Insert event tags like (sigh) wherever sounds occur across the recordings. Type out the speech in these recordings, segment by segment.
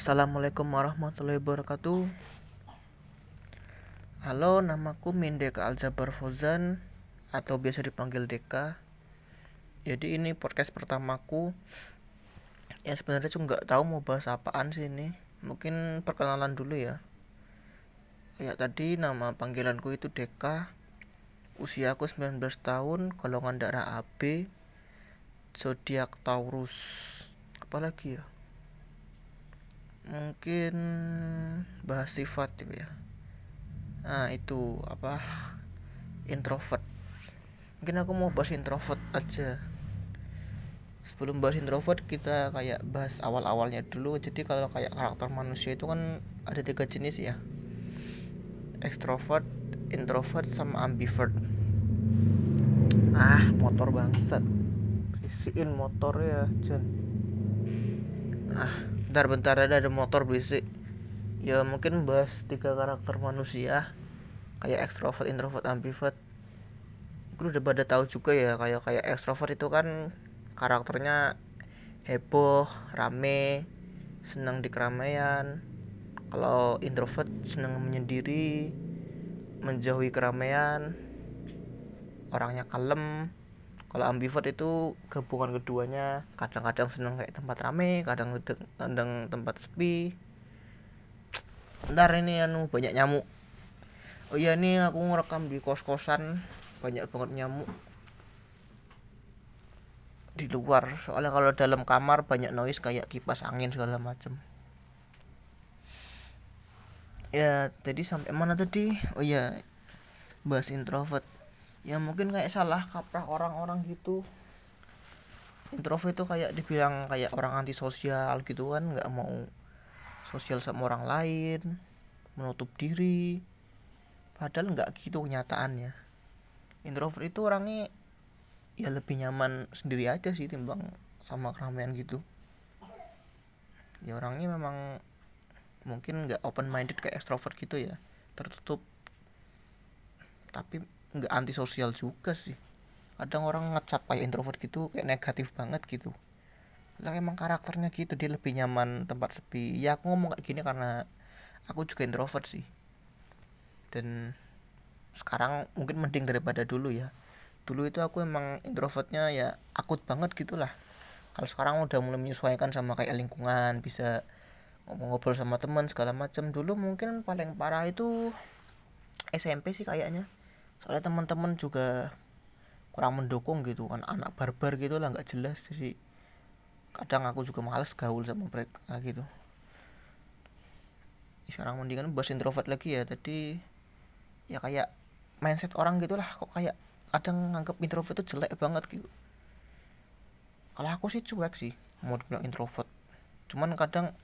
Assalamualaikum warahmatullahi wabarakatuh. Halo, namaku Mindeka Aljabar Fozan Atau biasa dipanggil Deka. Jadi ini podcast pertamaku. Yang sebenarnya cuma nggak tahu mau bahas apaan sih ini. Mungkin perkenalan dulu ya. Kayak tadi nama panggilanku itu Deka. Usia aku 19 tahun Golongan darah AB Zodiak Taurus. Apalagi ya mungkin bahas sifat gitu ya. Nah itu apa introvert. Mungkin aku mau bahas introvert aja. Sebelum bahas introvert kita kayak bahas awal-awalnya dulu. Jadi kalau kayak karakter manusia itu kan ada tiga jenis ya. Extrovert introvert sama ambivert. Ah motor bangsat. Berisiin motor ya Jen ah bentar-bentar ada ada motor berisik. Ya mungkin bahas tiga karakter manusia kayak extrovert, introvert, ambivert. Gue udah pada tahu juga ya kayak kayak extrovert itu kan karakternya heboh, rame, senang di keramaian. Kalau introvert senang menyendiri, menjauhi keramaian, orangnya kalem, kalau ambivert itu gabungan keduanya. Kadang-kadang seneng kayak tempat rame kadang kadang tempat sepi. Ntar ini anu banyak nyamuk. Oh iya ini aku ngerekam di kos-kosan. Banyak banget nyamuk. Di luar. Soalnya kalau dalam kamar banyak noise kayak kipas angin segala macem. Ya tadi sampai mana tadi? Oh iya bahas introvert ya mungkin kayak salah kaprah orang-orang gitu. Introvert itu kayak dibilang kayak orang antisosial gitu kan nggak mau sosial sama orang lain menutup diri. Padahal nggak gitu kenyataannya. Introvert itu orangnya ya lebih nyaman sendiri aja sih timbang sama keramaian gitu. Ya orangnya memang mungkin nggak open minded kayak extrovert gitu ya tertutup. Tapi nggak antisosial juga sih. Kadang orang ngecap kayak introvert gitu kayak negatif banget gitu. Lah emang karakternya gitu dia lebih nyaman tempat sepi. Ya aku ngomong kayak gini karena aku juga introvert sih. Dan sekarang mungkin mending daripada dulu ya. Dulu itu aku emang introvertnya ya akut banget gitulah. Kalau sekarang udah mulai menyesuaikan sama kayak lingkungan bisa ngobrol sama teman segala macam. Dulu mungkin paling parah itu SMP sih kayaknya soalnya teman-teman juga kurang mendukung gitu kan. Anak barbar gitu lah nggak jelas. Jadi kadang aku juga males gaul sama mereka gitu. Sekarang mendingan bahas introvert lagi ya. Tadi ya kayak mindset orang gitulah kok kayak kadang nganggap introvert itu jelek banget gitu. Kalau aku sih cuek sih mau dibilang introvert. Cuman kadang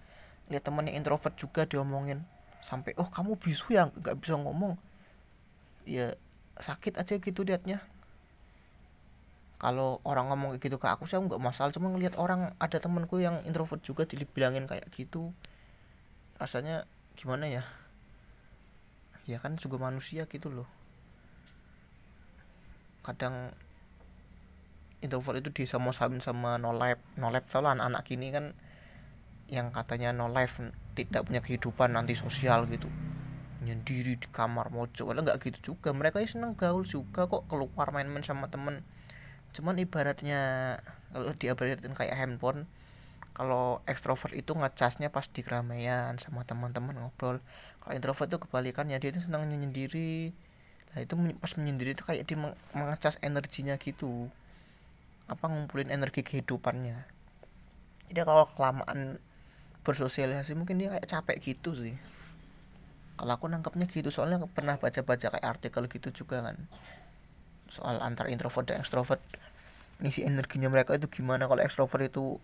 lihat temennya introvert juga diomongin. Sampai oh kamu bisu ya? Nggak bisa ngomong. Ya sakit aja gitu liatnya kalau orang ngomong kayak gitu ke aku saya nggak masalah. Cuma ngeliat orang ada temanku yang introvert juga dibilangin kayak gitu. Rasanya gimana ya? Ya kan juga manusia gitu loh. Kadang introvert itu disama-samain sama no life no life. Soalnya anak-anak kini kan yang katanya no life tidak punya kehidupan nanti sosial gitu nyendiri di kamar mojok padahal nggak gitu juga. Mereka ya seneng gaul juga kok keluar main-main sama temen. Cuman ibaratnya kalau diabaratin kayak handphone kalau ekstrovert itu ngecasnya pas di keramaian sama teman-teman ngobrol. Kalau introvert itu kebalikannya dia itu senang menyendiri nah itu pas menyendiri itu kayak dia mengecas energinya gitu. Apa ngumpulin energi kehidupannya. Jadi kalau kelamaan bersosialisasi mungkin dia kayak capek gitu sih kalau aku nangkepnya gitu soalnya pernah baca-baca kayak artikel gitu juga kan. Soal antar introvert dan extrovert. Ngisi energinya mereka itu gimana kalau extrovert itu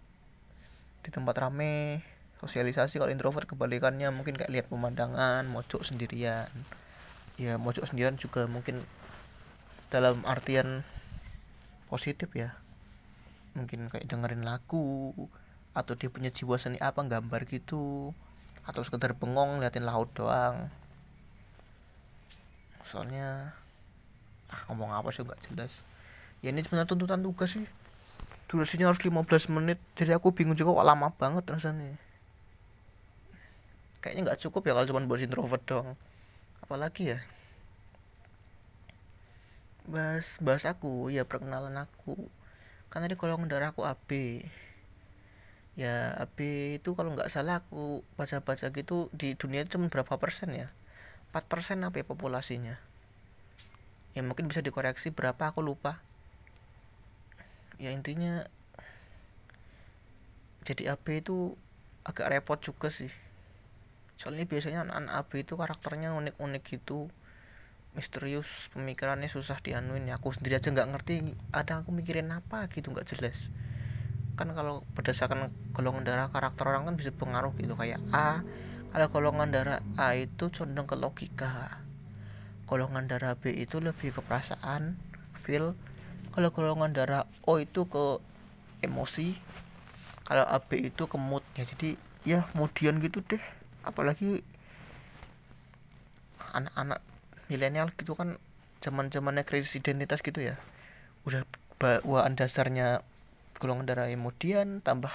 di tempat rame sosialisasi. Kalau introvert kebalikannya mungkin kayak lihat pemandangan mojok sendirian. Ya mojok sendirian juga mungkin dalam artian positif ya. Mungkin kayak dengerin lagu atau dia punya jiwa seni apa gambar gitu atau sekedar bengong liatin laut doang. Soalnya ah ngomong apa sih nggak jelas. Ya ini sebenarnya tuntutan tugas sih. Durasinya harus 15 menit. Jadi aku bingung juga kok lama banget rasanya. Kayaknya nggak cukup ya kalau cuma bahas introvert dong apalagi ya? Bahas bahas aku. Ya perkenalan aku. Kan tadi kalau darah aku AB ya AB itu kalau nggak salah aku baca-baca gitu di dunia itu cuma berapa persen ya? 4 persen apa ya populasinya? Ya mungkin bisa dikoreksi berapa aku lupa. Ya intinya jadi AB itu agak repot juga sih. Soalnya biasanya anak-anak AB itu karakternya unik-unik gitu. Misterius pemikirannya susah dianuin. Ya aku sendiri aja nggak ngerti ada aku mikirin apa gitu nggak jelas kan kalau berdasarkan golongan darah karakter orang kan bisa pengaruh gitu kayak A. Kalau golongan darah A itu condong ke logika. Golongan darah B itu lebih ke perasaan feel. Kalau golongan darah O itu ke emosi kalau AB itu ke mood. Ya jadi ya kemudian gitu deh. Apalagi anak-anak milenial gitu kan zaman zamannya krisis identitas gitu ya. Udah bawaan dasarnya golongan darah kemudian tambah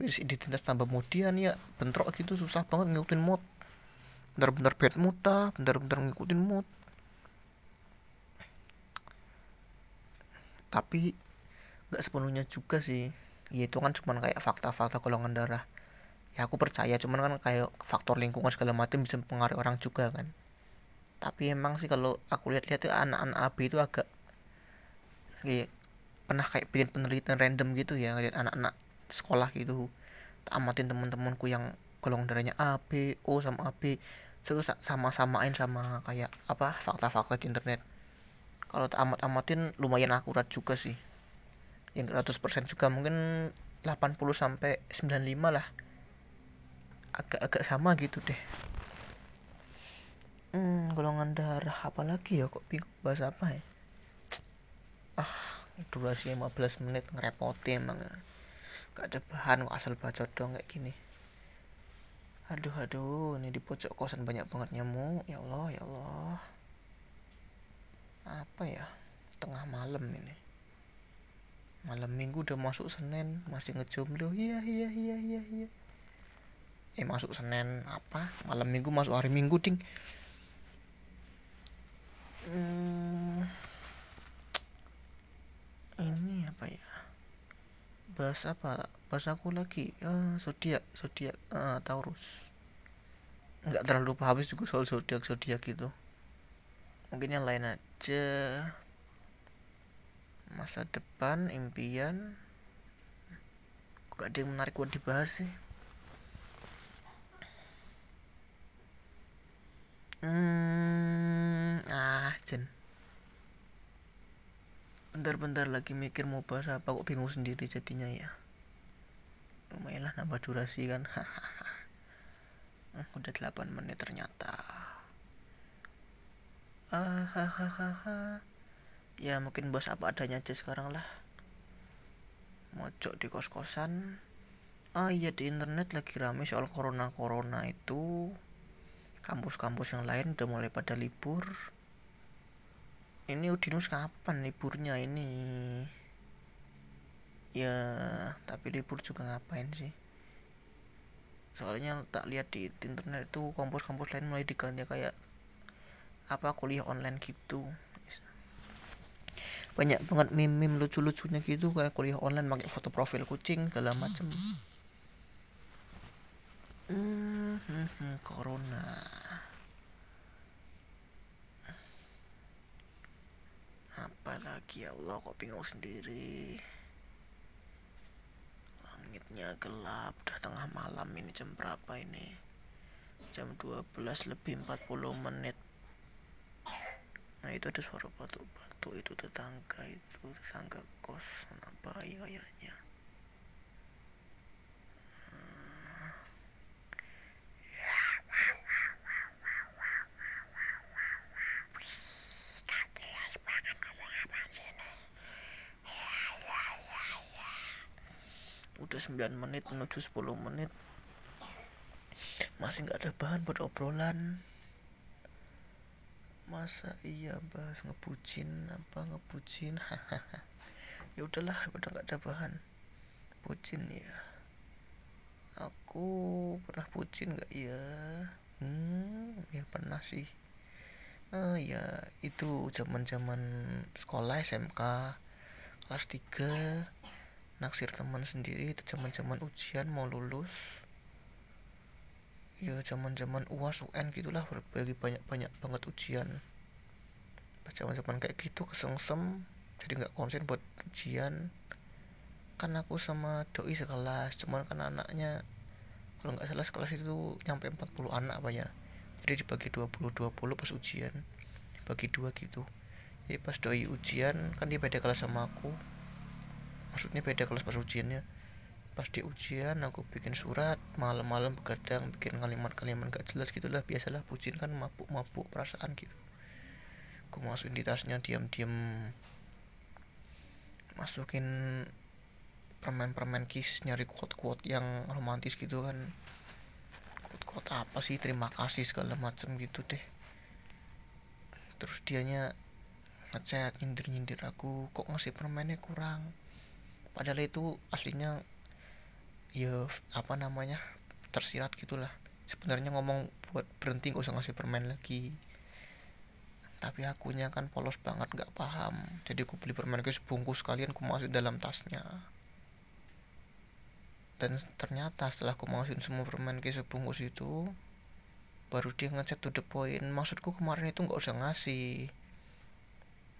krisis identitas tambah kemudian ya bentrok gitu susah banget ngikutin mood bener-bener bad mood bener-bener ngikutin mood tapi nggak sepenuhnya juga sih. Ya itu kan cuma kayak fakta-fakta golongan darah. Ya aku percaya cuman kan kayak faktor lingkungan segala macam bisa mempengaruhi orang juga kan. Tapi emang sih kalau aku lihat-lihat tuh anak-anak AB itu agak kayak pernah kayak bikin penelitian random gitu ya ngeliat anak-anak sekolah gitu amatin teman-temanku yang golongan darahnya A B O sama AB terus sama-samain sama kayak apa fakta-fakta di internet. Kalau tak amat-amatin lumayan akurat juga sih. Yang 100% juga mungkin 80 sampai 95 lah. Agak-agak sama gitu deh. Hmm, golongan darah apa lagi ya? Kok bingung bahas apa ya? Ah durasi 15 menit ngerepotin emang gak ada bahan asal baca dong kayak gini. Aduh aduh ini di pojok kosan banyak banget nyamuk. Ya Allah ya Allah. Apa ya? Tengah malam ini. Malam minggu udah masuk Senin masih ngejomblo. Iya iya iya iya iya. Eh masuk Senin apa? Malam minggu masuk hari minggu ding. Hmm, ini apa ya bahas apa? Bahas aku lagi uh, zodiak zodiak uh, Taurus. Nggak terlalu habis juga soal zodiak zodiak gitu. Mungkin yang lain aja. Masa depan impian. Gak ada yang menarik buat dibahas sih. Hmm ah Jen bentar-bentar lagi mikir mau bahas apa kok bingung sendiri jadinya ya. Lumayan lah nambah durasi kan. (laughs) Udah 8 menit ternyata. Ah, (laughs) ya mungkin bahas apa adanya aja sekarang lah. Mojok di kos-kosan. Ah iya di internet lagi rame soal corona-corona itu. Kampus-kampus yang lain udah mulai pada libur ini Udinus kapan liburnya ini? Ya tapi libur juga ngapain sih? Soalnya tak lihat di internet itu kampus-kampus lain mulai diganti kayak apa kuliah online gitu. Banyak banget meme-meme lucu-lucunya gitu kayak kuliah online pakai foto profil kucing segala macem. Hmm, hmm, hmm, corona apalagi ya Allah kok bingung sendiri. Langitnya gelap udah tengah malam ini jam berapa ini? Jam 12 lebih 40 menit. Nah itu ada suara batuk-batuk itu tetangga itu tetangga kos anak bayi kayaknya udah 9 menit menuju 10 menit. Masih nggak ada bahan buat obrolan. Masa iya bahas ngebucin apa? Ngebucin? Ya udahlah udah nggak ada bahan. Bucin ya. Aku pernah bucin nggak? Ya hmm ya pernah sih. Uh, ya itu zaman zaman sekolah SMK kelas 3 naksir teman sendiri itu zaman zaman ujian mau lulus. Ya zaman zaman uas UN gitulah berbagi banyak banyak banget ujian. Pas zaman zaman kayak gitu kesengsem jadi nggak konsen buat ujian. Kan aku sama doi sekelas cuman kan anaknya kalau nggak salah sekelas itu nyampe 40 anak apa ya. Jadi dibagi 20 20 pas ujian. Dibagi dua gitu. Jadi pas doi ujian kan dia beda kelas sama aku maksudnya beda kelas pas ujiannya pas di ujian aku bikin surat malam-malam begadang bikin kalimat-kalimat gak jelas gitulah biasalah bucin kan mabuk-mabuk perasaan gitu. Aku masukin di tasnya diam-diam masukin permen-permen kiss nyari quote-quote yang romantis gitu kan. Quote-quote apa sih? Terima kasih segala macam gitu deh. Terus dianya ngechat nyindir-nyindir aku kok ngasih permennya kurang padahal itu aslinya ya apa namanya tersirat gitulah. Sebenarnya ngomong buat berhenti gak usah ngasih permen lagi. Tapi akunya kan polos banget nggak paham. Jadi aku beli permen guys sebungkus kalian aku masukin dalam tasnya. Dan ternyata setelah aku masukin semua permen ke sebungkus itu baru dia ngechat to the point. Maksudku kemarin itu nggak usah ngasih.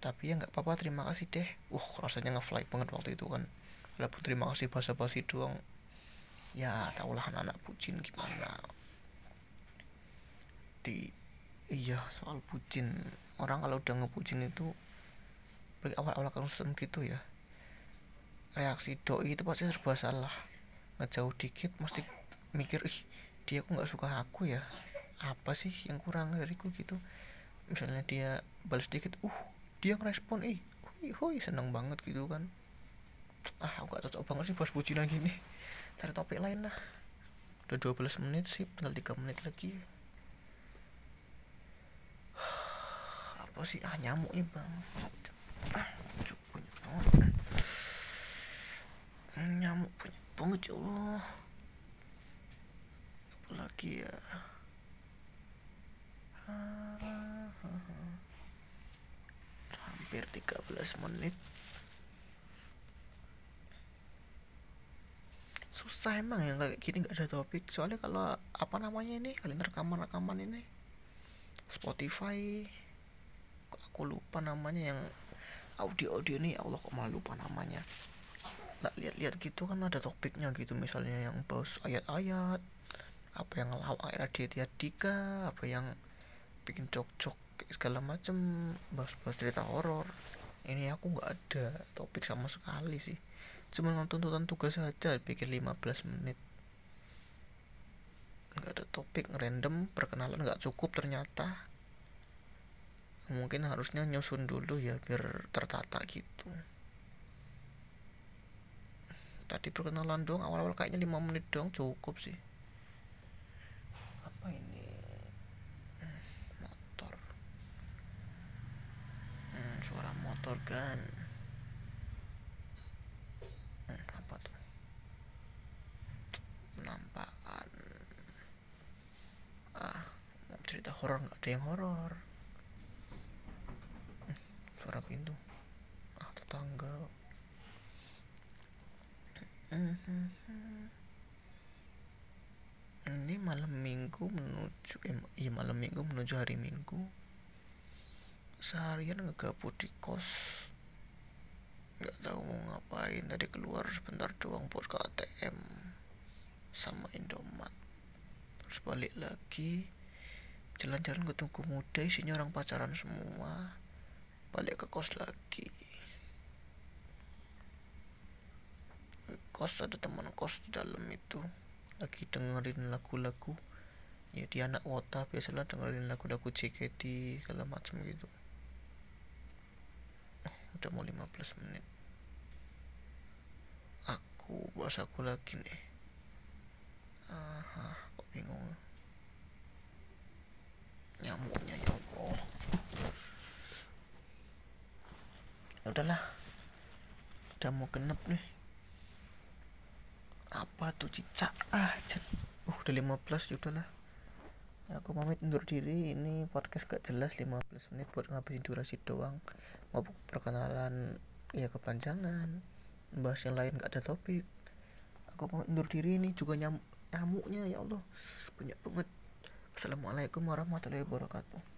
Tapi ya nggak apa-apa terima kasih deh. Uh rasanya ngefly banget waktu itu kan walaupun terima kasih basa-basi doang. Ya tahulah anak-anak bucin gimana. Di iya soal bucin. Orang kalau udah ngebucin itu awal-awal kan gitu ya. Reaksi doi itu pasti serba salah. Ngejauh dikit mesti mikir ih dia kok nggak suka aku ya? Apa sih yang kurang dariku? Gitu. Misalnya dia balas dikit uh dia ngerespon ih hui seneng banget? Gitu kan ah aku gak cocok banget sih pas bucinan gini cari topik lain lah. Udah 12 menit sih tinggal 3 menit lagi. (sighs) Apa sih? Ah nyamuknya bangsat. Ah banyak banget. Nyamuk banyak banget ya Allah. Apalagi ya? Hampir 13 menit susah emang yang kayak gini nggak ada topik. Soalnya kalau apa namanya ini kalian rekaman rekaman ini Spotify aku lupa namanya yang audio audio ini Allah kok malu lupa namanya. Nggak lihat-lihat gitu kan ada topiknya gitu misalnya yang bahas ayat-ayat apa yang ngelawak Raditya Dika apa yang bikin cok-cok segala macem bahas-bahas cerita horor. Ini aku nggak ada topik sama sekali sih cuma nonton tuntutan tugas saja pikir 15 menit. Nggak ada topik random perkenalan nggak cukup ternyata. Mungkin harusnya nyusun dulu ya biar tertata gitu. Tadi perkenalan dong awal-awal kayaknya 5 menit dong cukup sih apa ini motor hmm, suara motor kan hmm, apa tuh penampakan ah mau cerita horor nggak ada yang horor hmm, suara pintu ah tetangga ini malam minggu menuju eh, iya malam minggu menuju hari minggu. Seharian ngegabut di kos. Nggak tahu mau ngapain. Tadi keluar sebentar doang buat ke ATM sama Indomaret. Terus balik lagi jalan-jalan ke Tugu Muda isinya orang pacaran semua. Balik ke kos lagi kos ada teman kos di dalam itu. Lagi dengerin lagu-lagu. Ya dia anak wota biasalah dengerin lagu-lagu JKT segala macam gitu. Oh, udah mau 15 menit. Aku bahas aku lagi nih. Aha kok bingung. Nyamuknya ya Allah. Ya udahlah. Udah mau genep nih apa tuh cicak. Ah uh udah 15 ya udahlah. Ya, aku pamit undur diri. Ini podcast gak jelas 15 menit buat ngabisin durasi doang. Mau perkenalan ya kepanjangan. Bahas yang lain gak ada topik. Aku pamit undur diri ini juga nyamuk nyamuknya ya Allah. Banyak banget. Assalamualaikum warahmatullahi wabarakatuh